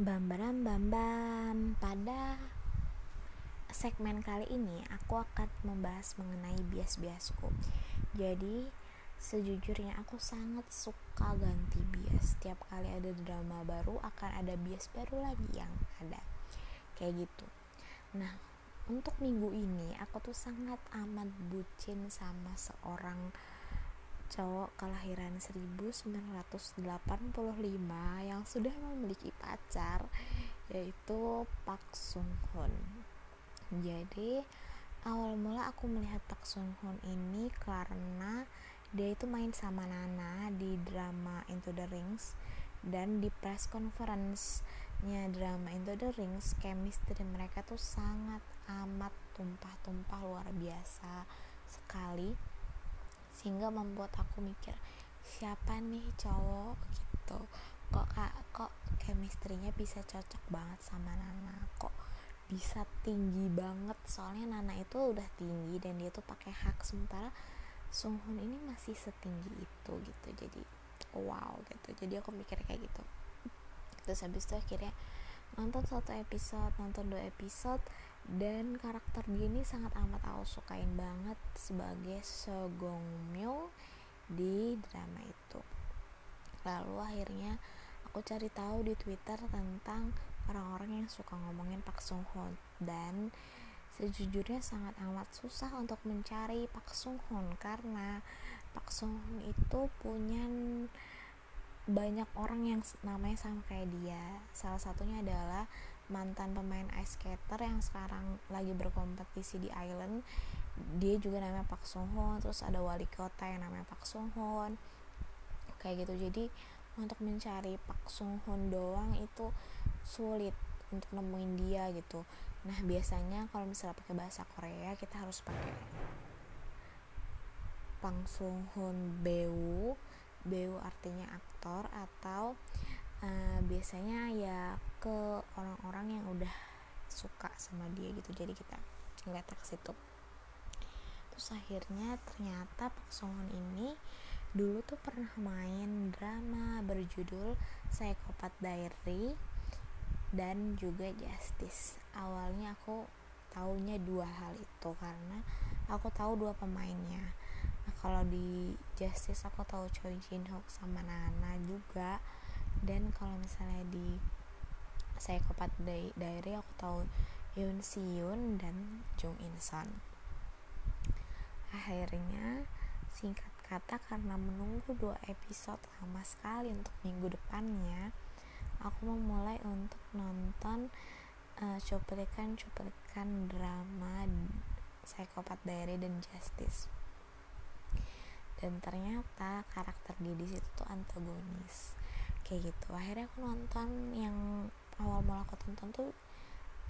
Bam bam bam bam Pada segmen kali ini aku akan membahas mengenai bias-biasku. Jadi sejujurnya aku sangat suka ganti bias. Setiap kali ada drama baru akan ada bias baru lagi yang ada. Kayak gitu. Nah untuk minggu ini aku tuh sangat amat bucin sama seorang cowok kelahiran 1985 yang sudah memiliki pacar yaitu Park Sung Hoon. Jadi awal mula aku melihat Park Sung Hoon ini karena dia itu main sama Nana di drama Into the Rings dan di press conference-nya drama Into the Rings chemistry mereka tuh sangat amat tumpah-tumpah luar biasa sekali sehingga membuat aku mikir siapa nih cowok? Gitu. Kok kak kok chemistry-nya bisa cocok banget sama Nana? Kok bisa tinggi banget? Soalnya Nana itu udah tinggi dan dia tuh pakai hak sementara Sung Hoon ini masih setinggi itu gitu. Jadi wow gitu. Jadi aku mikir kayak gitu. Terus habis itu akhirnya nonton satu episode nonton dua episode dan karakter dia ini sangat amat aku sukain banget sebagai Sogong Myo di drama itu. Lalu akhirnya aku cari tahu di Twitter tentang orang-orang yang suka ngomongin Pak Sung Hoon dan sejujurnya sangat amat susah untuk mencari Pak Sung Hoon karena Pak Sung Hoon itu punya banyak orang yang namanya sama kayak dia. Salah satunya adalah mantan pemain ice skater yang sekarang lagi berkompetisi di Island dia juga namanya Pak Sung Hoon terus ada wali kota yang namanya Pak Sung Hoon kayak gitu. Jadi untuk mencari Pak Sung Hoon doang itu sulit untuk nemuin dia gitu. Nah biasanya kalau misalnya pakai bahasa Korea kita harus pakai Pang Sung Hoon Beu. Beu artinya aktor atau uh, biasanya ya ke orang-orang yang udah suka sama dia gitu jadi kita ngeliat ke situ terus akhirnya ternyata Pak Songon ini dulu tuh pernah main drama berjudul Psychopath Diary dan juga Justice. Awalnya aku taunya dua hal itu karena aku tahu dua pemainnya. Nah kalau di Justice aku tahu Choi Jin Hook sama Nana juga dan kalau misalnya di Psychopath Diary aku tahu Yoon Si Yoon dan Jung In Son. Akhirnya singkat kata karena menunggu dua episode lama sekali untuk minggu depannya aku memulai untuk nonton uh, cuplikan-cuplikan drama Psychopath Diary dan Justice. Dan ternyata karakter dia di situ tuh antagonis kayak gitu. Akhirnya aku nonton yang awal mula aku tonton tuh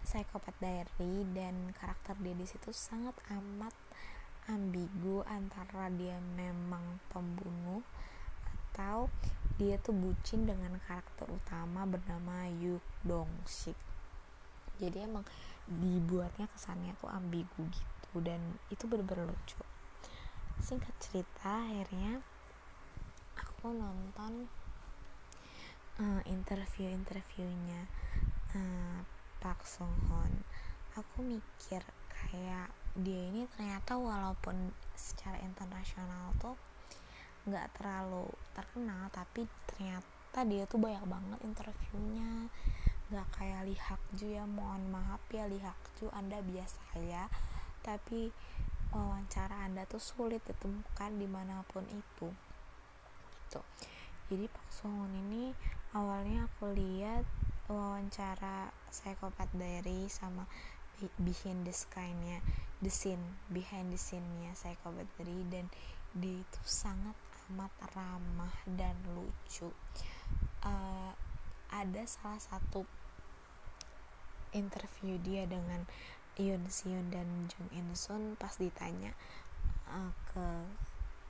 Psychopath Diary dan karakter dia di situ sangat amat ambigu antara dia memang pembunuh atau dia tuh bucin dengan karakter utama bernama Yuk Dong Sik. Jadi emang dibuatnya kesannya tuh ambigu gitu dan itu bener-bener lucu. Singkat cerita akhirnya aku nonton uh, interview-interviewnya uh, Park Sung Hoon aku mikir kayak dia ini ternyata walaupun secara internasional tuh nggak terlalu terkenal tapi ternyata dia tuh banyak banget interviewnya. Nggak kayak Lee Hak Ju ya mohon maaf ya Lee Hak Ju anda biasa ya. Tapi wawancara anda tuh sulit ditemukan di mana pun itu. Gitu. Jadi Pak Songun ini awalnya aku lihat wawancara Psychopath Diary sama behind the sky-nya the scene behind the scene-nya Psychopath Diary dan dia itu sangat amat ramah dan lucu. Uh, ada salah satu interview dia dengan Yoon Seon dan Jung In Sun pas ditanya uh, ke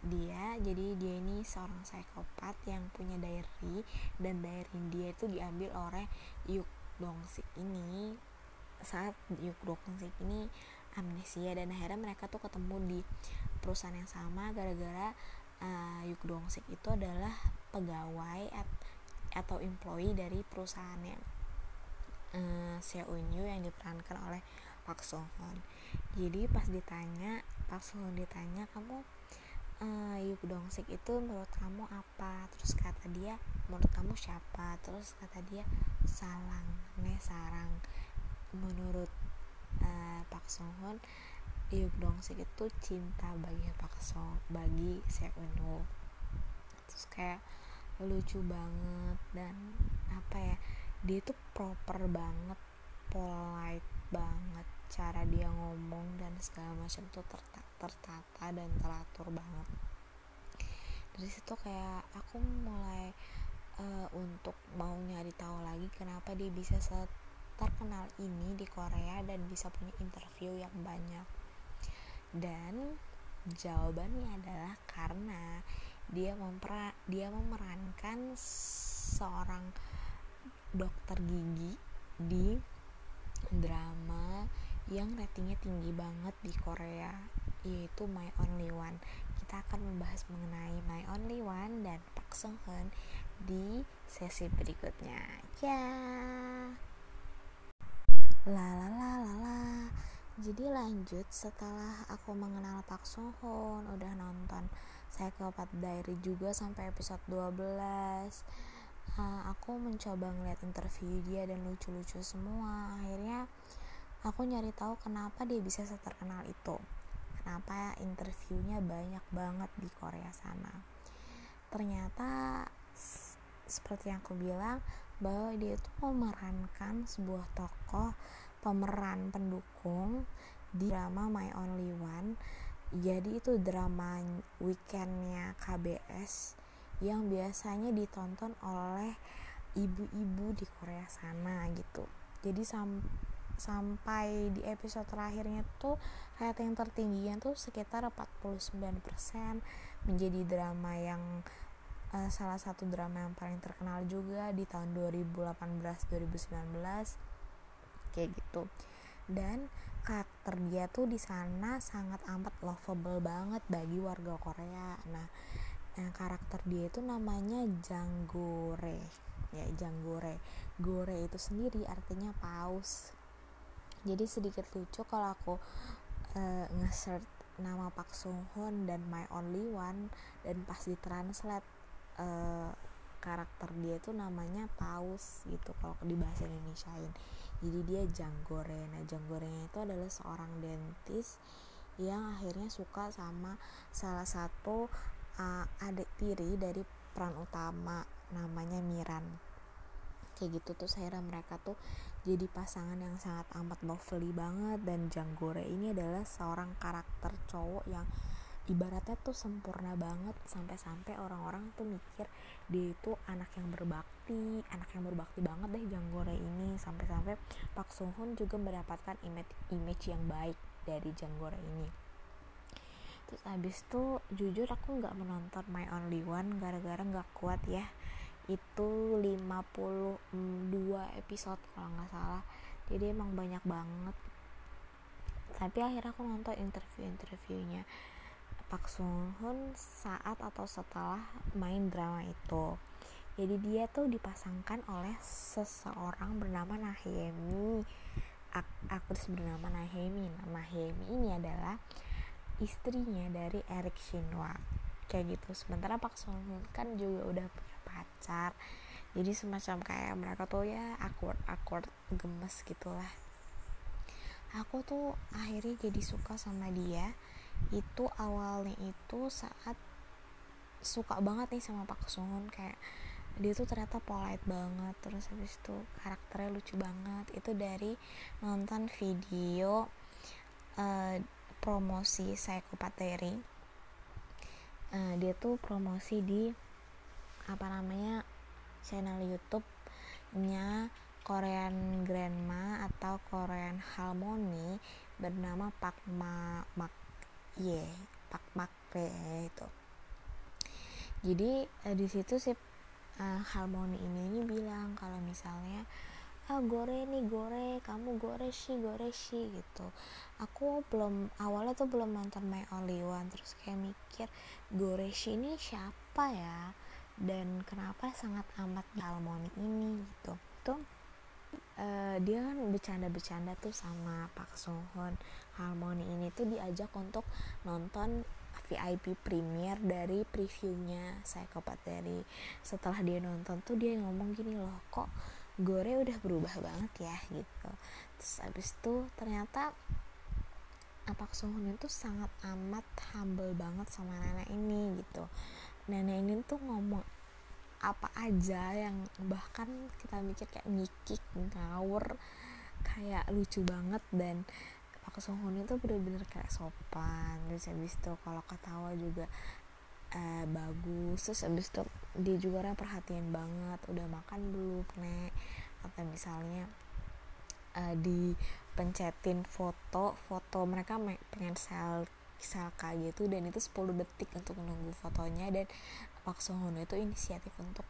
dia jadi dia ini seorang psikopat yang punya diary dan diary dia itu diambil oleh Yuk Dong Sik ini. Saat Yuk Dong Sik ini amnesia dan akhirnya mereka tuh ketemu di perusahaan yang sama gara-gara uh, Yuk Dong Sik itu adalah pegawai at, atau employee dari perusahaannya uh, Seunyu yang diperankan oleh Sung Hoon. Jadi pas ditanya Pak Hoon ditanya kamu uh, Yuk Dong Sik itu menurut kamu apa? Terus kata dia menurut kamu siapa? Terus kata dia Salang ne Sarang. Menurut uh, Pak Sung Hoon Yuk Dong Sik itu cinta bagi Pak Song bagi Seunwoo terus kayak lucu banget dan apa ya dia tuh proper banget polite banget cara dia ngomong dan segala macam tuh tertata, dan teratur banget. Dari situ kayak aku mulai uh, untuk mau nyari tahu lagi kenapa dia bisa terkenal ini di Korea dan bisa punya interview yang banyak. Dan jawabannya adalah karena dia mempera dia memerankan seorang dokter gigi di drama yang ratingnya tinggi banget di Korea yaitu My Only One. Kita akan membahas mengenai My Only One dan Park Sung Hoon di sesi berikutnya. Ya. La la la la la. Jadi lanjut setelah aku mengenal Park Sung Hoon udah nonton Psychopath Diary juga sampai episode 12 uh, aku mencoba ngeliat interview dia dan lucu-lucu semua. Akhirnya aku nyari tahu kenapa dia bisa seterkenal itu. Kenapa interviewnya banyak banget di Korea sana. Ternyata seperti yang aku bilang bahwa dia itu memerankan sebuah tokoh pemeran pendukung di drama My Only One. Jadi itu drama weekendnya KBS yang biasanya ditonton oleh ibu-ibu di Korea sana gitu. Jadi sam sampai di episode terakhirnya tuh rating tertingginya tuh sekitar 49% menjadi drama yang uh, salah satu drama yang paling terkenal juga di tahun 2018 2019 kayak gitu. Dan karakter dia tuh di sana sangat amat lovable banget bagi warga Korea. Nah nah karakter dia itu namanya Janggore ya Janggore Gore itu sendiri artinya paus jadi sedikit lucu kalau aku uh, nge-search nama Pak Sung Hoon dan My Only One dan pas ditranslate uh, karakter dia itu namanya paus gitu kalau di bahasa Indonesiain. Jadi dia Janggore nah Janggorenya itu adalah seorang dentis yang akhirnya suka sama salah satu uh, adik tiri dari peran utama namanya Miran. Kayak gitu tuh akhirnya mereka tuh jadi pasangan yang sangat amat lovely banget dan Janggore ini adalah seorang karakter cowok yang ibaratnya tuh sempurna banget sampai-sampai orang-orang tuh mikir dia itu anak yang berbakti anak yang berbakti banget deh Janggore ini. Sampai-sampai Pak Sung Hoon juga mendapatkan image image yang baik dari Janggore ini. Terus abis itu jujur aku nggak menonton My Only One gara-gara nggak kuat ya itu 52 episode kalau nggak salah. Jadi emang banyak banget. Tapi akhirnya aku nonton interview-interviewnya Pak Sung Hoon saat atau setelah main drama itu. Jadi dia tuh dipasangkan oleh seseorang bernama Nahemi. Ak aktris bernama Nahemi. Nah Nahemi ini adalah istrinya dari Eric Shinwa kayak gitu. Sementara Pak Sung Hoon kan juga udah punya pacar. Jadi semacam kayak mereka tuh ya awkward awkward gemes gitulah. Aku tuh akhirnya jadi suka sama dia. Itu awalnya itu saat suka banget nih sama Pak Sung kayak dia tuh ternyata polite banget terus habis itu karakternya lucu banget. Itu dari nonton video uh, promosi Psychopathy uh, dia tuh promosi di apa namanya channel YouTube-nya Korean Grandma atau Korean Harmony bernama Pak Ma Mak Ye Pak Makre itu. Jadi eh, di situ si uh, harmoni ini ini bilang kalau misalnya ah gore nih gore kamu gore sih gore sih gitu. Aku belum awalnya tuh belum nonton My Only One terus kayak mikir gore sih ini siapa ya dan kenapa sangat amat harmoni ini gitu. Tuh uh, dia kan bercanda-bercanda tuh sama Pak Sohon Harmony ini tuh diajak untuk nonton VIP premier dari previewnya Psychopath dari setelah dia nonton tuh dia ngomong gini loh kok Gore udah berubah banget ya? Gitu. Terus abis itu ternyata Pak Sohun itu sangat amat humble banget sama nenek ini gitu nenek ini tuh ngomong apa aja yang bahkan kita mikir kayak ngikik ngawur kayak lucu banget. Dan Pak Sohun itu bener-bener kayak sopan. Terus habis itu kalau ketawa juga uh, bagus. Terus habis itu dia juga orang perhatian banget. Udah makan belum nek? Atau misalnya uh, dipencetin foto foto mereka pengen sel selfie gitu dan itu 10 detik untuk menunggu fotonya dan Pak Sohun itu inisiatif untuk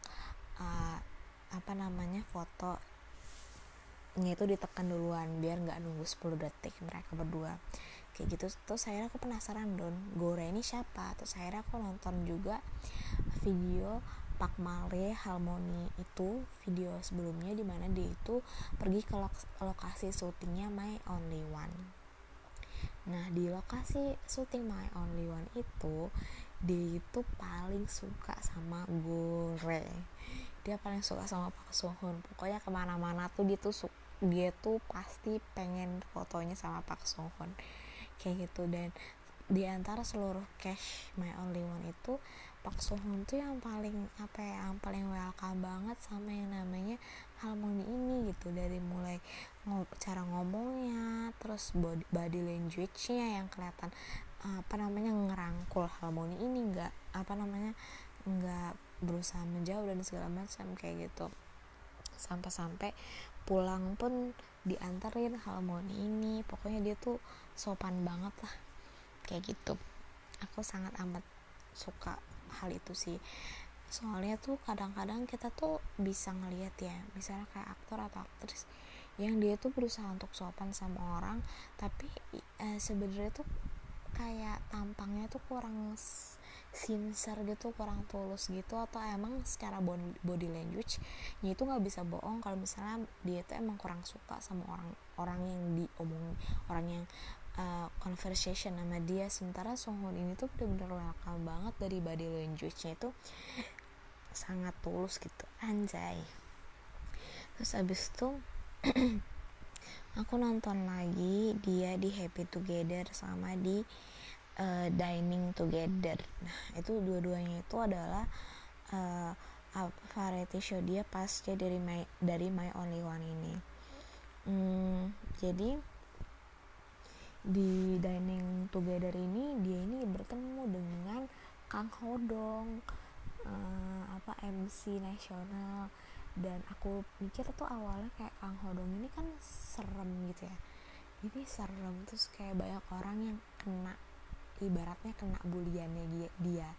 uh, apa namanya foto itu ditekan duluan biar nggak nunggu 10 detik mereka berdua. Kayak gitu terus saya aku penasaran don Gore ini siapa? Terus akhirnya aku nonton juga video Pak Male Harmony itu video sebelumnya di mana dia itu pergi ke lokasi syutingnya My Only One nah di lokasi syuting My Only One itu dia itu paling suka sama Gore dia paling suka sama Pak Sohun. Pokoknya ke mana-mana tuh dia tuh dia tuh pasti pengen fotonya sama Pak Sohon kayak gitu. Dan di antara seluruh cash my only one itu Pak Sohon tuh yang paling apa ya yang paling welcome banget sama yang namanya harmoni ini gitu dari mulai cara ngomongnya terus body, body language-nya yang kelihatan apa namanya ngerangkul harmoni ini enggak apa namanya enggak berusaha menjauh dan segala macam kayak gitu. Sampai-sampai pulang pun diantarin harmoni ini pokoknya dia tuh sopan banget lah kayak gitu. Aku sangat amat suka hal itu sih soalnya tuh kadang-kadang kita tuh bisa ngelihat ya misalnya kayak aktor atau aktris yang dia tuh berusaha untuk sopan sama orang tapi eh, sebenarnya tuh kayak tampangnya tuh kurang sincere gitu kurang tulus gitu atau emang secara body language nya itu nggak bisa bohong kalau misalnya dia tuh emang kurang suka sama orang orang yang diomong orang yang uh, conversation sama dia. Sementara Songhun ini tuh bener-bener welcome banget dari body language-nya itu sangat tulus gitu. Anjay. Terus abis itu aku nonton lagi dia di Happy Together sama di uh, dining together. Nah itu dua-duanya itu adalah uh, variety show dia pas dia dari my dari my only one ini. Hmm, jadi di dining together ini dia ini bertemu dengan Kang Hodong uh, apa MC nasional. Dan aku mikir tuh awalnya kayak Kang Hodong ini kan serem gitu ya. Ini serem terus kayak banyak orang yang kena ibaratnya kena buliannya dia, dia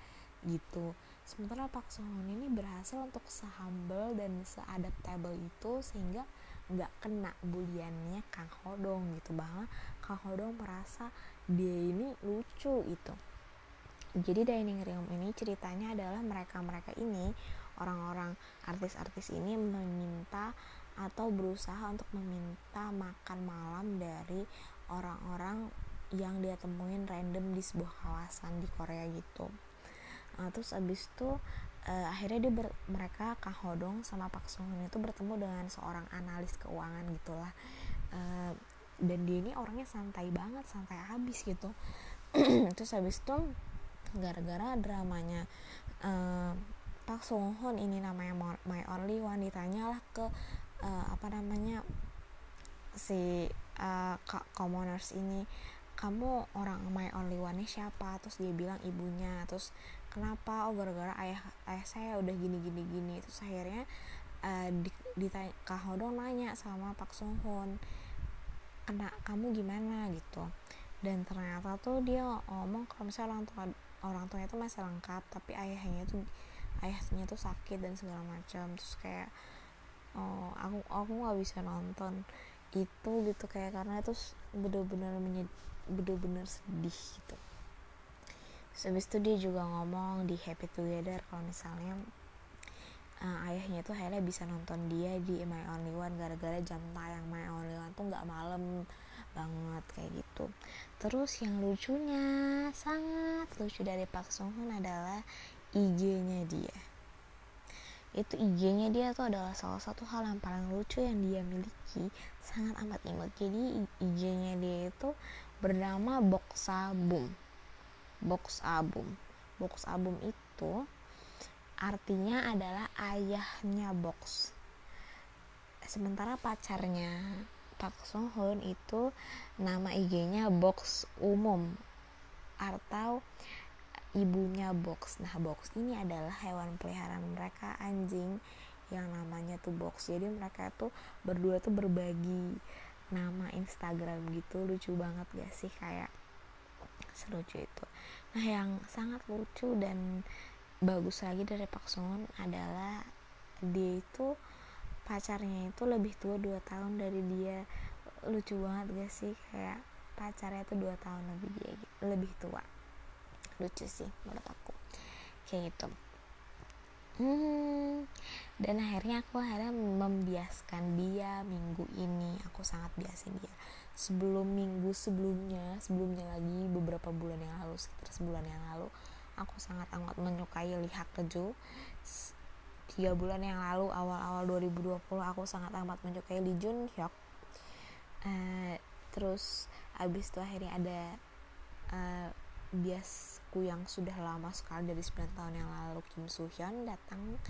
gitu. Sementara Pak Sohon ini berhasil untuk sehumble dan seadaptable itu sehingga nggak kena buliannya Kang Hodong gitu. Bahwa Kang Hodong merasa dia ini lucu itu jadi dining room ini ceritanya adalah mereka-mereka ini orang-orang artis-artis ini meminta atau berusaha untuk meminta makan malam dari orang-orang yang dia temuin random di sebuah kawasan di Korea gitu. Nah, terus abis itu uh, akhirnya dia ber, mereka Kang Hodong sama Pak Sung itu bertemu dengan seorang analis keuangan gitulah. Uh, dan dia ini orangnya santai banget santai habis gitu. Terus habis itu gara-gara dramanya uh, Pak Sung ini namanya My Only One ditanyalah ke uh, apa namanya si uh, commoners ini kamu orang my only one siapa? Terus dia bilang ibunya terus kenapa? Oh gara-gara ayah ayah saya udah gini gini gini terus akhirnya uh, ditanya Kak Hodong nanya sama Pak Sung kena kamu gimana? Gitu. Dan ternyata tuh dia ngomong kalau misalnya orang tua orang tuanya itu masih lengkap tapi ayahnya tuh ayahnya tuh sakit dan segala macam. Terus kayak oh aku aku nggak bisa nonton itu gitu kayak karena itu bener-bener bener-bener sedih gitu. Habis itu dia juga ngomong di Happy Together kalau misalnya uh, ayahnya tuh akhirnya bisa nonton dia di My Only One gara-gara jam tayang My Only One tuh nggak malam banget kayak gitu. Terus yang lucunya sangat lucu dari Park Sung adalah IG-nya dia. Itu IG-nya dia tuh adalah salah satu hal yang paling lucu yang dia miliki sangat amat imut. Jadi IG-nya dia itu bernama Box Album. Box Album. Box Album itu artinya adalah ayahnya Box. Sementara pacarnya Park Sung Hoon itu nama IG-nya Box Umum atau ibunya box. Nah box ini adalah hewan peliharaan mereka anjing yang namanya tuh box. Jadi mereka tuh berdua tuh berbagi nama Instagram gitu. Lucu banget gak sih? Kayak selucu itu. Nah yang sangat lucu dan bagus lagi dari Pak Sung adalah dia itu pacarnya itu lebih tua 2 tahun dari dia. Lucu banget gak sih? Kayak pacarnya tuh 2 tahun lebih dia lebih tua. Lucu sih menurut aku. Kayak gitu. Hmm, dan akhirnya aku akhirnya membiaskan dia minggu ini. Aku sangat biasin dia. Sebelum minggu sebelumnya sebelumnya lagi beberapa bulan yang lalu sekitar sebulan yang lalu aku sangat amat menyukai lihat keju tiga bulan yang lalu awal-awal 2020 aku sangat amat menyukai Lee Jun Hyuk. Uh, terus abis itu akhirnya ada uh, biasku yang sudah lama sekali dari 9 tahun yang lalu Kim Soo Hyun datang.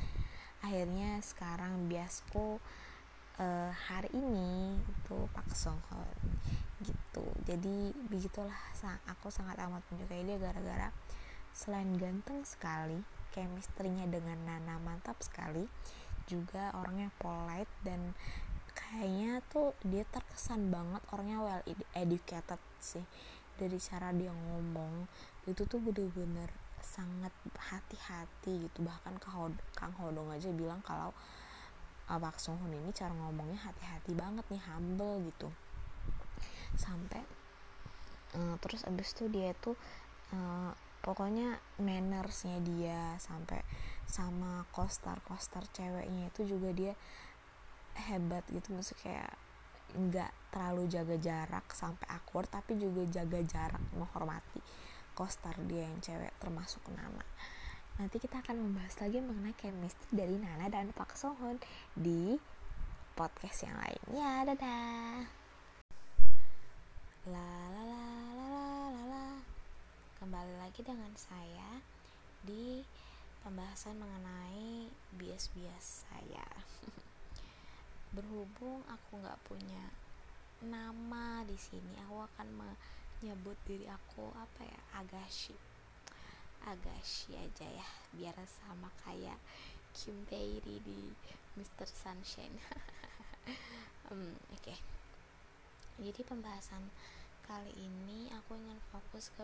Akhirnya sekarang biasku uh, hari ini itu Pak Song Hoon gitu. Jadi begitulah aku sangat amat menyukai dia gara-gara selain ganteng sekali chemistry-nya dengan Nana mantap sekali. Juga orangnya polite dan kayaknya tuh dia terkesan banget orangnya well educated sih. Dari cara dia ngomong itu tuh bener-bener sangat hati-hati gitu. Bahkan Kang Hodong aja bilang kalau uh, Pak Hoon ini cara ngomongnya hati-hati banget nih humble gitu. Sampai uh, terus abis itu dia tuh uh, pokoknya mannersnya dia sampai sama kostar-kostar ceweknya itu juga dia hebat gitu. Maksud kayak nggak terlalu jaga jarak sampai awkward tapi juga jaga jarak menghormati kostar dia yang cewek termasuk Nana. Nanti kita akan membahas lagi mengenai chemistry dari Nana dan Pak Sohon di podcast yang lain ya dadah. La la la kembali lagi dengan saya di pembahasan mengenai bias-bias saya berhubung aku nggak punya nama di sini aku akan menyebut diri aku apa ya agashi agashi aja ya biar sama kayak Kim Tae-ri di Mr. Sunshine um, oke okay. jadi pembahasan kali ini aku ingin fokus ke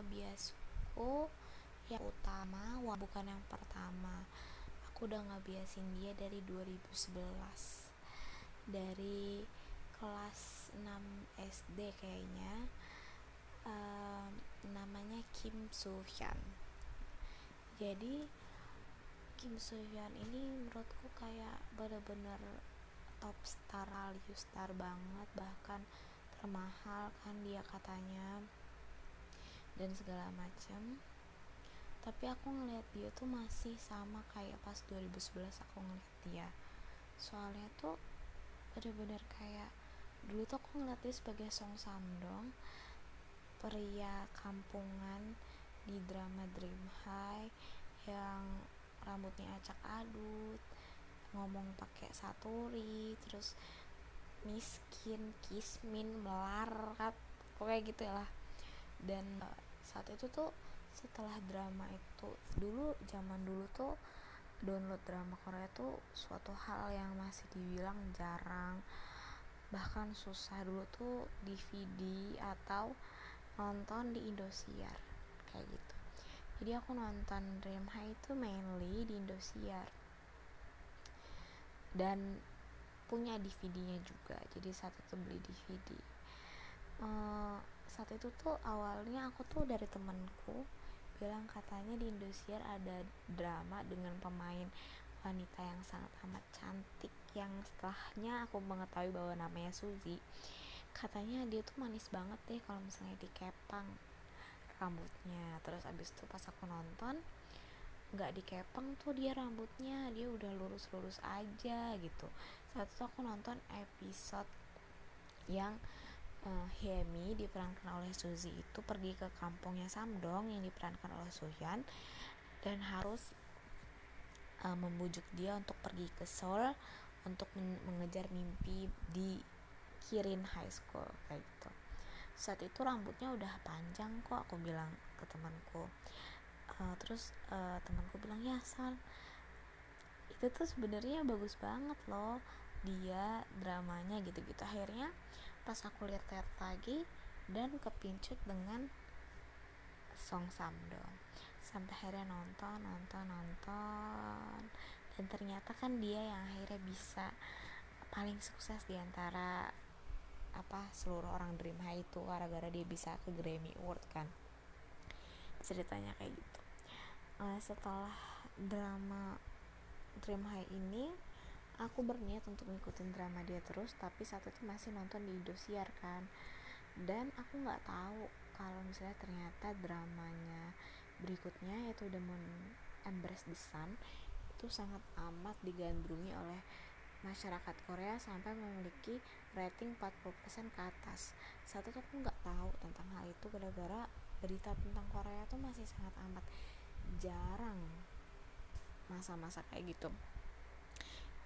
biasku yang utama wah bukan yang pertama. Aku udah ngebiasin dia dari 2011 dari kelas 6 SD kayaknya um, namanya Kim Soo Hyun jadi Kim Soo Hyun ini menurutku kayak bener-bener top star value star banget bahkan termahal kan dia katanya dan segala macam. Tapi aku ngeliat dia tuh masih sama kayak pas 2011 aku ngeliat dia. Soalnya tuh bener-bener kayak dulu tuh aku ngeliat dia sebagai Song Samdong pria kampungan di drama Dream High yang rambutnya acak adut ngomong pakai saturi terus miskin kismin melarat pokoknya gitu lah. Dan uh, saat itu tuh setelah drama itu dulu zaman dulu tuh download drama Korea itu suatu hal yang masih dibilang jarang. Bahkan susah dulu tuh DVD atau nonton di Indosiar kayak gitu. Jadi aku nonton Dream High itu mainly di Indosiar. Dan punya DVD-nya juga jadi saat itu beli DVD saat itu tuh awalnya aku tuh dari temenku bilang katanya di Indosiar ada drama dengan pemain wanita yang sangat amat cantik yang setelahnya aku mengetahui bahwa namanya Suzy. Katanya dia tuh manis banget deh kalau misalnya dikepang rambutnya. Terus abis itu pas aku nonton nggak dikepang tuh dia rambutnya dia udah lurus-lurus aja gitu. Saat itu aku nonton episode yang uh, Hemi diperankan oleh Suzy itu pergi ke kampungnya Samdong yang diperankan oleh Sohyun dan harus uh, membujuk dia untuk pergi ke Seoul untuk men mengejar mimpi di Kirin High School kayak gitu. Saat itu rambutnya udah panjang kok aku bilang ke temanku. Uh, terus uh, temanku bilang ya Sal itu tuh sebenarnya bagus banget loh dia dramanya gitu-gitu. Akhirnya pas aku lihat-lihat lagi dan kepincut dengan Song Samdong sampai akhirnya nonton nonton nonton. Dan ternyata kan dia yang akhirnya bisa paling sukses di antara apa seluruh orang Dream High itu gara-gara dia bisa ke Grammy Award kan. Ceritanya kayak gitu. Uh, setelah drama Dream High ini aku berniat untuk ngikutin drama dia terus tapi saat itu masih nonton di Indosiar kan. Dan aku nggak tahu kalau misalnya ternyata dramanya berikutnya yaitu Demon Embrace the Sun itu sangat amat digandrungi oleh masyarakat Korea sampai memiliki rating 40% ke atas. Saat itu aku nggak tahu tentang hal itu gara-gara berita tentang Korea tuh masih sangat amat jarang masa-masa kayak gitu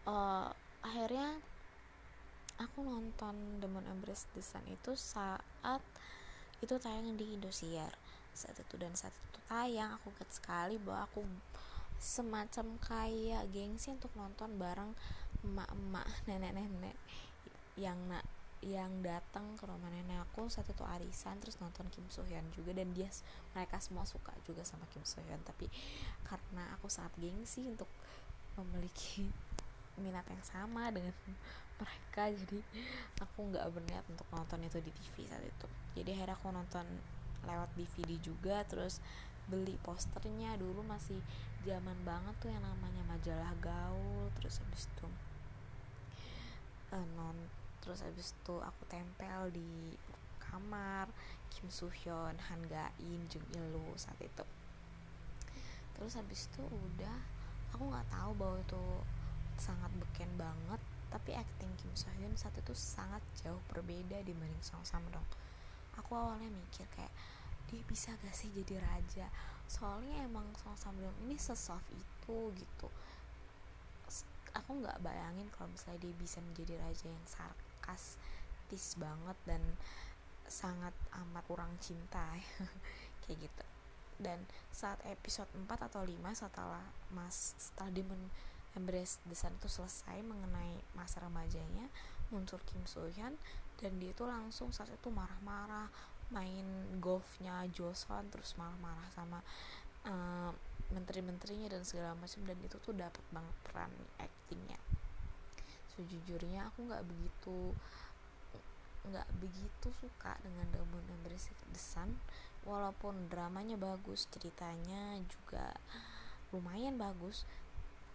uh, akhirnya aku nonton Demon Embrace the Sun itu saat itu tayang di Indosiar. Saat itu dan saat itu tayang aku kaget sekali bahwa aku semacam kayak gengsi untuk nonton bareng emak-emak nenek-nenek yang nak yang datang ke rumah nenek aku. Saat itu arisan terus nonton Kim So Hyun juga dan dia mereka semua suka juga sama Kim So Hyun. Tapi karena aku sangat gengsi untuk memiliki minat yang sama dengan mereka. Jadi aku nggak berniat untuk nonton itu di TV saat itu. Jadi akhirnya aku nonton lewat DVD juga terus beli posternya. Dulu masih zaman banget tuh yang namanya majalah gaul terus habis itu uh, non terus habis itu aku tempel di kamar Kim Soo Hyun, Han Ga In, Jung Il Woo saat itu. Terus habis itu udah aku nggak tahu bahwa itu sangat beken banget tapi acting Kim So Hyun saat itu sangat jauh berbeda dibanding Song Samdong aku awalnya mikir kayak dia bisa gak sih jadi raja? Soalnya emang Song Samdong ini sesoft itu gitu. Aku nggak bayangin kalau misalnya dia bisa menjadi raja yang sarkastis banget dan sangat amat kurang cinta kayak gitu. Dan saat episode 4 atau 5 setelah mas setelah Demon Embrace the Sun itu selesai mengenai masa remajanya muncul Kim So Hyun dan dia itu langsung saat itu marah-marah main golfnya Joseon terus marah-marah sama uh, menteri-menterinya dan segala macam dan itu tuh dapat banget peran actingnya. Sejujurnya aku nggak begitu nggak begitu suka dengan Demon Embrace the Sun walaupun dramanya bagus ceritanya juga lumayan bagus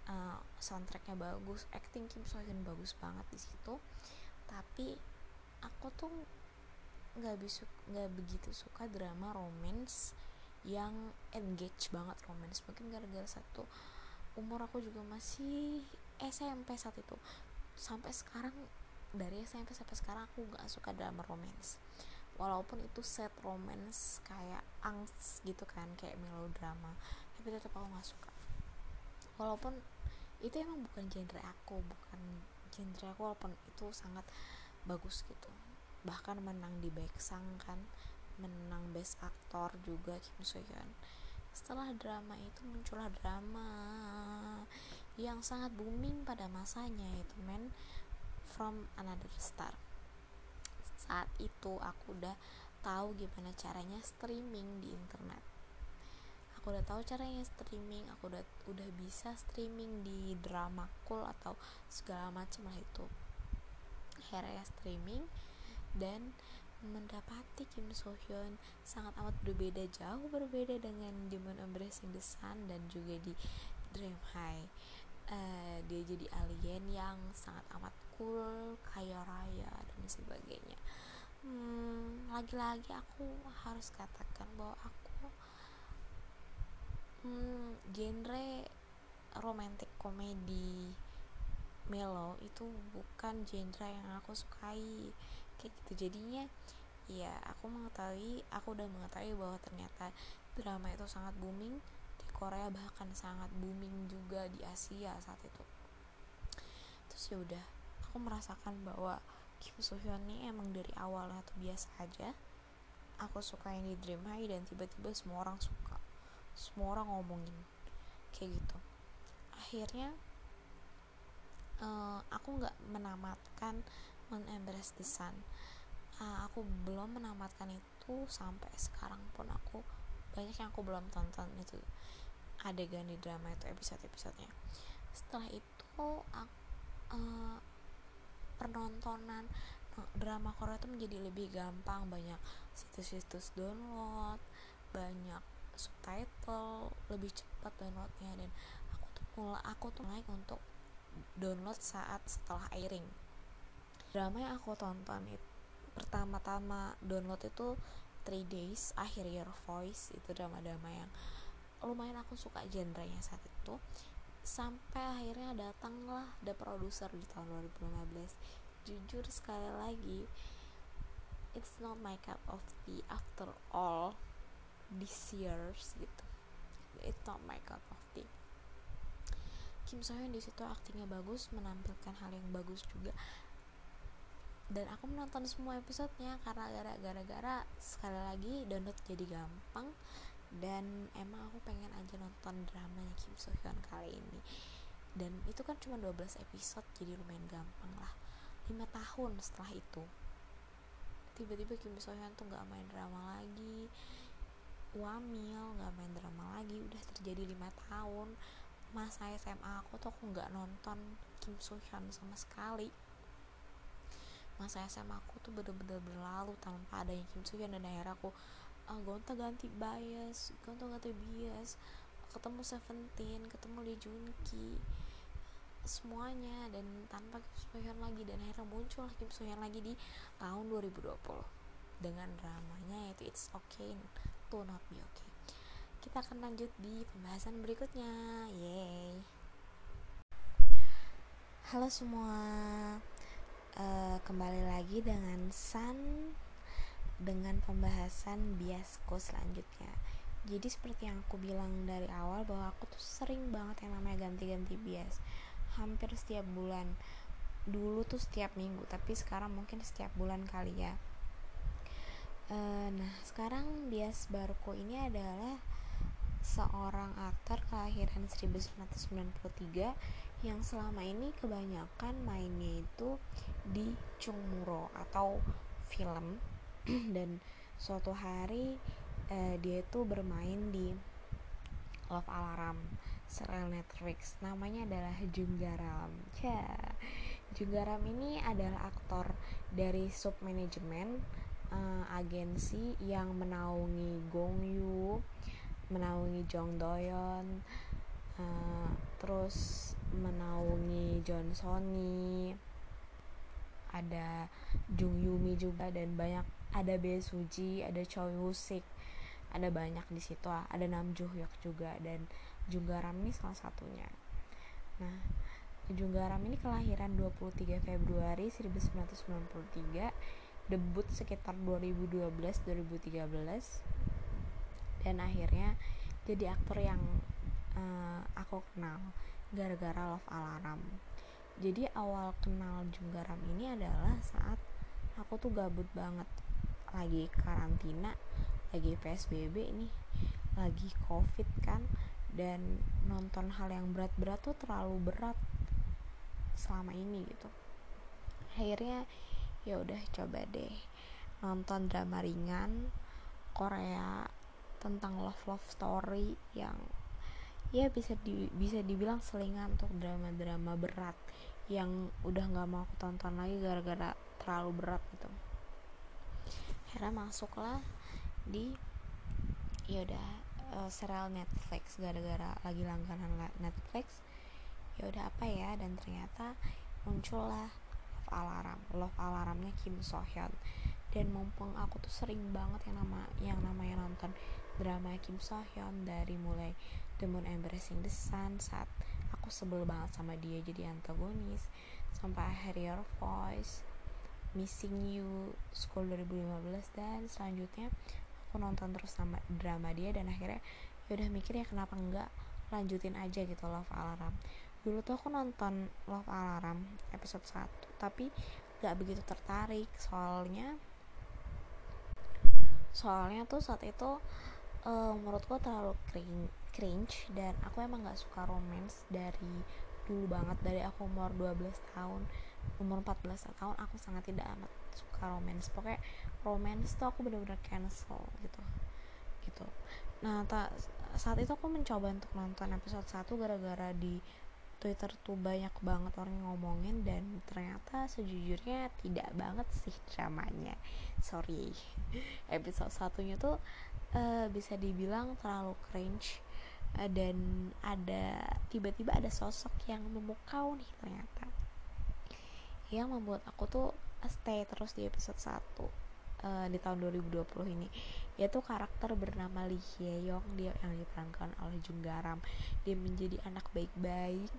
uh, soundtracknya bagus acting Kim So Hyun bagus banget di situ. Tapi aku tuh nggak bisa nggak begitu suka drama romance yang engage banget romance. Mungkin gara-gara satu umur aku juga masih SMP saat itu. Sampai sekarang dari SMP sampai sekarang aku nggak suka drama romance. Walaupun itu set romance kayak angst gitu kan kayak melodrama. Tapi tetap aku nggak suka. Walaupun itu emang bukan genre aku bukan genre aku walaupun itu sangat bagus gitu. Bahkan menang di Baeksang kan menang best aktor juga Kim So Hyun setelah drama itu muncullah drama yang sangat booming pada masanya itu Men from Another Star. Saat itu aku udah tahu gimana caranya streaming di internet aku udah tahu caranya streaming aku udah udah bisa streaming di drama cool atau segala macam lah itu. Akhirnya streaming dan mendapati Kim So Hyun sangat amat berbeda jauh berbeda dengan Demon Embracing the Sun dan juga di Dream High. Uh, dia jadi alien yang sangat amat cool kaya raya dan sebagainya. Hmm, lagi-lagi aku harus katakan bahwa aku hmm, genre romantic komedi melo itu bukan genre yang aku sukai kayak gitu. Jadinya ya aku mengetahui aku udah mengetahui bahwa ternyata drama itu sangat booming di Korea bahkan sangat booming juga di Asia saat itu. Terus ya udah aku merasakan bahwa Kim So Hyun ini emang dari awal tuh biasa aja. Aku suka yang di Dream High dan tiba-tiba semua orang suka semua orang ngomongin kayak gitu. Akhirnya uh, aku nggak menamatkan men-embrace the sun. Uh, aku belum menamatkan itu sampai sekarang pun aku banyak yang aku belum tonton itu adegan di drama itu episode-episodenya. Setelah itu aku, uh, penontonan drama Korea itu menjadi lebih gampang. Banyak situs-situs download banyak subtitle lebih cepat downloadnya dan aku tuh mulai aku tuh naik untuk download saat setelah airing. Drama yang aku tonton itu pertama-tama download itu 3 days akhir year voice itu drama-drama yang lumayan aku suka genrenya saat itu. Sampai akhirnya datanglah the producer di tahun 2015 jujur sekali lagi it's not my cup of tea after all this years gitu. It's not my cup of tea. Kim So Hyun di situ aktingnya bagus menampilkan hal yang bagus juga. Dan aku menonton semua episodenya karena gara-gara sekali lagi download jadi gampang. Dan emang aku pengen aja nonton dramanya Kim So Hyun kali ini. Dan itu kan cuma 12 episode jadi lumayan gampang lah. 5 tahun setelah itu. Tiba-tiba Kim So Hyun tuh gak main drama lagi wamil gak main drama lagi udah terjadi 5 tahun. Masa SMA aku tuh aku nggak nonton Kim So Hyun sama sekali. Masa SMA aku tuh bener-bener berlalu tanpa adanya Kim So Hyun dan akhirnya aku ah, gonta ganti bias gonta ganti bias. Ketemu Seventeen ketemu Lee Junki semuanya dan tanpa Kim So Hyun lagi dan akhirnya muncul Kim So Hyun lagi di tahun 2020 dengan dramanya yaitu It's Okay to Not Be kita akan lanjut di pembahasan berikutnya. Yay halo semua. Uh, kembali lagi dengan Sun dengan pembahasan biasku selanjutnya. Jadi seperti yang aku bilang dari awal bahwa aku tuh sering banget yang namanya ganti-ganti bias. Hampir setiap bulan. Dulu tuh setiap minggu tapi sekarang mungkin setiap bulan kali ya uh, nah sekarang bias baruku ini adalah seorang aktor kelahiran 1993 yang selama ini kebanyakan mainnya itu di Chungmuro atau film. Dan suatu hari uh, dia itu bermain di Love Alarm serial Netflix. Namanya adalah Junggaram. Ya Junggaram ini adalah aktor dari sub manajemen uh, agensi yang menaungi Gong Yu menaungi Jong Doyon uh, terus menaungi Johnsoni ada Jung Yumi juga dan banyak ada Bae Suji ada Choi Woo Sik ada banyak di situ ada Nam Joo Hyuk juga dan Junggaram ini salah satunya. Nah Junggaram ini kelahiran 23 Februari 1993 debut sekitar 2012-2013 dan akhirnya jadi aktor yang uh, aku kenal gara-gara Love Alarm. Jadi awal kenal Junggaram ini adalah saat aku tuh gabut banget. Lagi karantina lagi PSBB nih lagi covid kan. Dan nonton hal yang berat-berat tuh terlalu berat selama ini gitu. Akhirnya ya udah coba deh. Nonton drama ringan Korea tentang love love story yang ya bisa di bisa dibilang selingan untuk drama-drama berat yang udah nggak mau aku tonton lagi gara-gara terlalu berat gitu. Akhirnya masuklah di ya udah uh, serial Netflix gara-gara lagi langganan Netflix. Ya udah apa ya? Dan ternyata muncullah love alarm love alarmnya Kim So Hyun dan mumpung aku tuh sering banget yang nama yang namanya nonton drama Kim So Hyun dari mulai The Moon Embracing the Sun saat aku sebel banget sama dia jadi antagonis sampai akhir Your Voice Missing You School 2015 dan selanjutnya aku nonton terus sama drama dia dan akhirnya yaudah mikir ya kenapa enggak lanjutin aja gitu Love Alarm dulu tuh aku nonton Love Alarm episode 1 tapi gak begitu tertarik. Soalnya soalnya tuh saat itu uh, menurutku terlalu cringe, cringe dan aku emang gak suka romance dari dulu banget dari aku umur 12 tahun. Umur 14 tahun aku sangat tidak amat suka romance. Pokoknya romance tuh aku bener-bener cancel gitu. Gitu. Nah saat itu aku mencoba untuk nonton episode 1 gara-gara di Twitter tuh banyak banget orang ngomongin dan ternyata sejujurnya tidak banget sih dramanya sorry. Episode satunya tuh uh, bisa dibilang terlalu cringe uh, dan ada tiba-tiba ada sosok yang memukau nih ternyata. Yang membuat aku tuh stay terus di episode 1 uh, eh, di tahun 2020 ini. Yaitu karakter bernama Lee Hye Young dia yang diperankan oleh Jung Garam. Dia menjadi anak baik-baik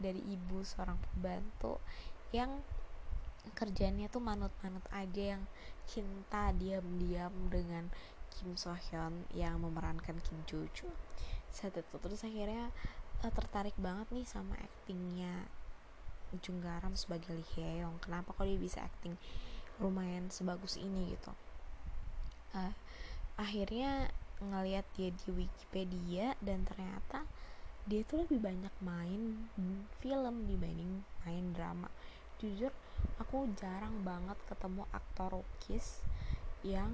dari ibu seorang pembantu yang kerjanya tuh manut-manut aja yang cinta diam-diam dengan Kim So Hyun yang memerankan Kim Joo Joo saat itu terus akhirnya uh, tertarik banget nih sama aktingnya Jung Garam sebagai Lee Hye Young kenapa kok dia bisa acting lumayan sebagus ini gitu? Uh, akhirnya ngeliat dia di Wikipedia dan ternyata dia tuh lebih banyak main film dibanding main drama. Jujur aku jarang banget ketemu aktor rookies yang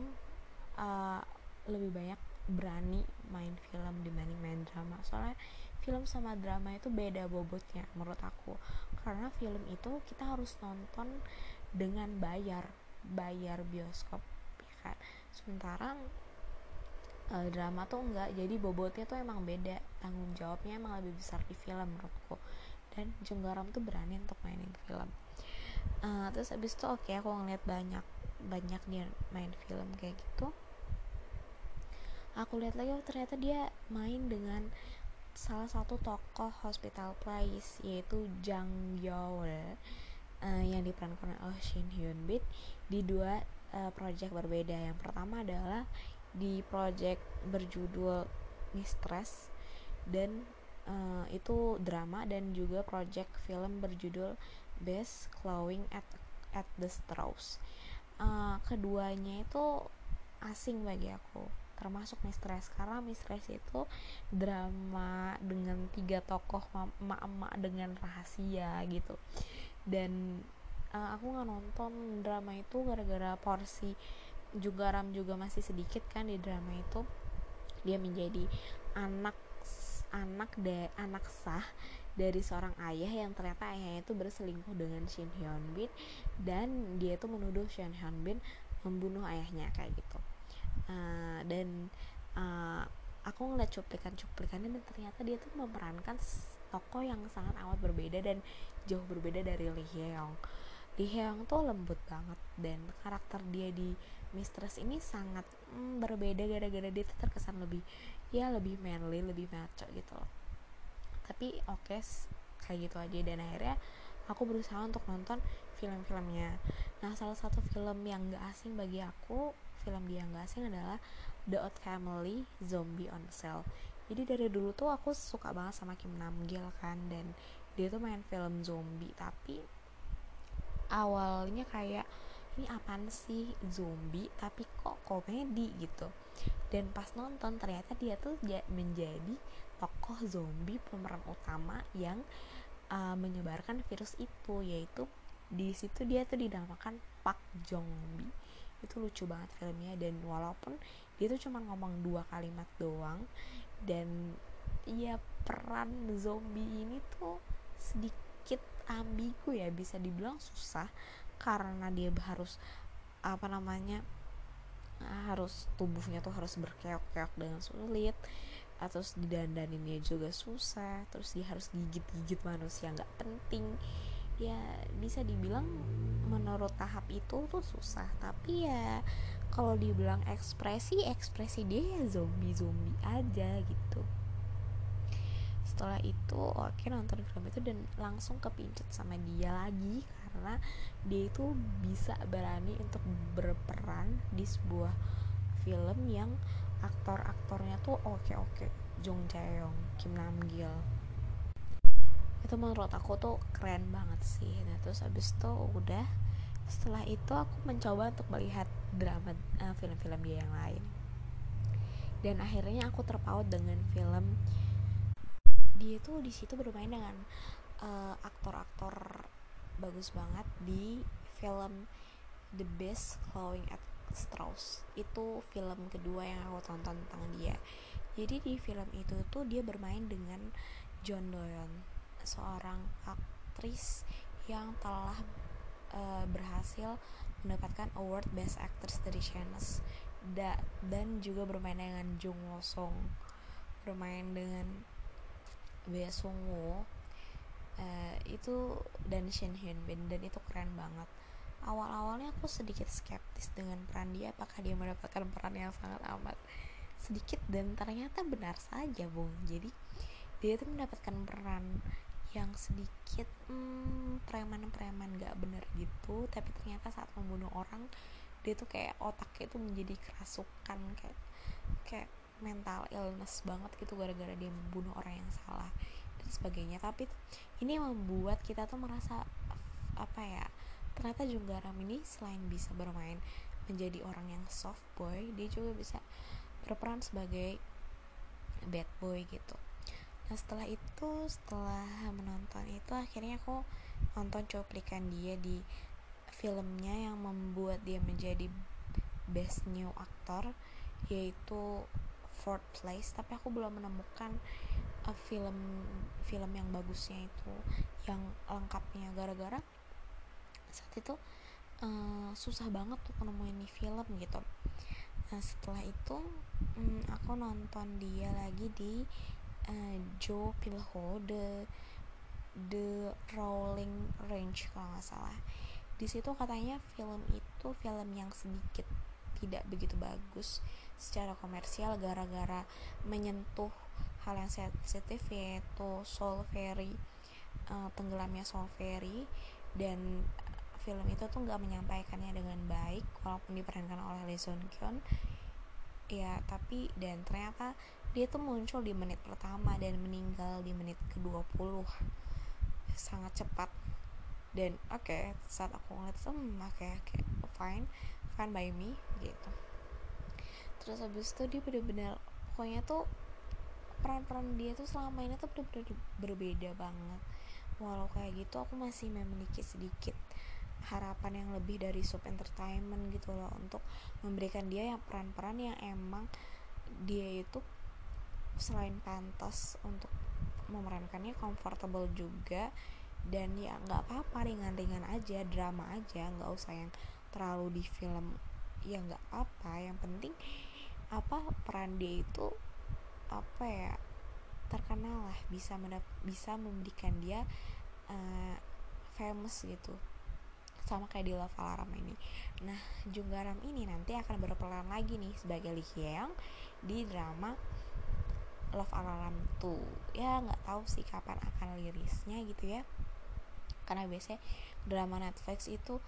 uh, lebih banyak berani main film dibanding main drama. Soalnya film sama drama itu beda bobotnya menurut aku. Karena film itu kita harus nonton dengan bayar bayar bioskop ya kan? Sementara uh, drama tuh enggak jadi bobotnya tuh emang beda tanggung jawabnya emang lebih besar di film menurutku. Dan Junggaram tuh berani untuk mainin film. Uh, terus abis itu oke okay, aku ngeliat banyak banyak dia main film kayak gitu. Aku lihat lagi oh ternyata dia main dengan salah satu tokoh Hospital Place yaitu Jang Yeol uh, yang diperankan oleh Shin Hyun Bin di dua uh, project berbeda. Yang pertama adalah di project berjudul Mistress dan uh, itu drama dan juga project film berjudul Best Clawing at at the Strauss. Uh, keduanya itu asing bagi aku termasuk Mistress karena Mistress itu drama dengan tiga tokoh emak-emak dengan rahasia gitu dan uh, aku nggak nonton drama itu gara-gara porsi juga Ram juga masih sedikit kan di drama itu. Dia menjadi anak anak de anak sah dari seorang ayah yang ternyata ayahnya itu berselingkuh dengan Shin Hyun Bin dan dia itu menuduh Shin Hyun Bin membunuh ayahnya kayak gitu. Uh, dan uh, aku ngeliat cuplikan-cuplikannya dan ternyata dia tuh memerankan tokoh yang sangat amat berbeda dan jauh berbeda dari Lee Hye Young Lee Hye Young tuh lembut banget dan karakter dia di mistress ini sangat mm, berbeda gara-gara dia tuh terkesan lebih ya lebih manly lebih maco gitu loh. Tapi oke okay, kayak gitu aja. Dan akhirnya aku berusaha untuk nonton film-filmnya. Nah salah satu film yang gak asing bagi aku film dia yang gak asing adalah The Odd Family Zombie on Sale jadi dari dulu tuh aku suka banget sama Kim Nam Gil kan dan dia tuh main film zombie. Tapi awalnya kayak ini apaan sih? Zombie? Tapi kok komedi? Gitu. Dan pas nonton ternyata dia tuh menjadi tokoh zombie pemeran utama yang uh, menyebarkan virus itu yaitu di situ dia tuh dinamakan Pak Jongbi. Itu lucu banget filmnya. Dan walaupun dia tuh cuma ngomong dua kalimat doang dan ya peran zombie ini tuh sedikit ambigu ya. Bisa dibilang susah karena dia harus apa namanya harus tubuhnya tuh harus berkeok-keok dengan sulit terus didandaninnya juga susah terus dia harus gigit-gigit manusia nggak penting. Ya bisa dibilang menurut tahap itu tuh susah tapi ya kalau dibilang ekspresi ekspresi dia ya zombie zombie aja gitu. Setelah itu oke nonton film itu dan langsung kepincut sama dia lagi karena dia itu bisa berani untuk berperan di sebuah film yang aktor-aktornya tuh oke-oke. Jung Jae-yong, Kim Nam Gil itu menurut aku tuh keren banget sih. Nah terus abis itu udah setelah itu aku mencoba untuk melihat drama uh, film-film dia yang lain. Dan akhirnya aku terpaut dengan film dia tuh di situ bermain dengan uh, aktor-aktor bagus banget di film The Best Clawing at Strauss. Itu film kedua yang aku tonton tentang dia. Jadi di film itu tuh dia bermain dengan John Doyon seorang aktris yang telah uh, berhasil mendapatkan award Best Actress dari Chinese da dan juga bermain dengan Jung Wo Song bermain dengan Bea Sung Woo uh, itu dan Shin Hyun Bin dan itu keren banget. Awal-awalnya aku sedikit skeptis dengan peran dia apakah dia mendapatkan peran yang sangat amat sedikit dan ternyata benar saja bung. Jadi dia tuh mendapatkan peran yang sedikit hmm, preman-preman gak bener gitu. Tapi ternyata saat membunuh orang dia tuh kayak otaknya tuh menjadi kerasukan kayak kayak mental illness banget gitu gara-gara dia membunuh orang yang salah dan sebagainya. Tapi ini membuat kita tuh merasa apa ya ternyata Junggaram ini selain bisa bermain menjadi orang yang soft boy dia juga bisa berperan sebagai bad boy gitu. Nah setelah itu setelah menonton itu akhirnya aku nonton cuplikan dia di filmnya yang membuat dia menjadi best new actor yaitu Fourth Place. Tapi aku belum menemukan uh, film film yang bagusnya itu yang lengkapnya gara-gara saat itu uh, susah banget tuh nemuin nih film gitu. Nah setelah itu um, aku nonton dia lagi di uh, Joe Pilho the the Rolling Range kalau nggak salah. Di situ katanya film itu film yang sedikit tidak begitu bagus secara komersial gara-gara menyentuh hal yang sensitif yaitu Soul Ferry uh, tenggelamnya Soul Ferry dan film itu tuh nggak menyampaikannya dengan baik walaupun diperankan oleh Lee Sun Kyun. Ya tapi dan ternyata dia tuh muncul di menit pertama dan meninggal di menit ke-20 sangat cepat. Dan oke okay, saat aku ngeliat itu hmm, oke fine fine by me gitu. Terus habis itu dia bener-bener pokoknya tuh peran-peran dia tuh selama ini tuh bener-bener berbeda banget. Walau kayak gitu aku masih memiliki sedikit harapan yang lebih dari sub entertainment gitu loh untuk memberikan dia yang peran-peran yang emang dia itu selain pantas untuk memerankannya comfortable juga. Dan ya nggak apa-apa ringan-ringan aja drama aja nggak usah yang terlalu di film. Ya nggak apa yang penting apa peran dia itu apa ya terkenal lah bisa bisa memberikan dia uh, famous gitu. Sama kayak di Love Alarm ini. Nah Junggaram ini nanti akan berperan lagi nih sebagai Lee Hyang di drama Love Alarm 2 ya nggak tahu sih kapan akan lirisnya gitu ya. Karena biasanya drama Netflix itu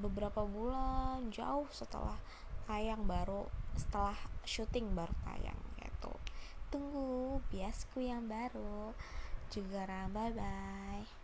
beberapa bulan jauh setelah tayang baru setelah syuting baru tayang tunggu biasku yang baru. Juga bye bye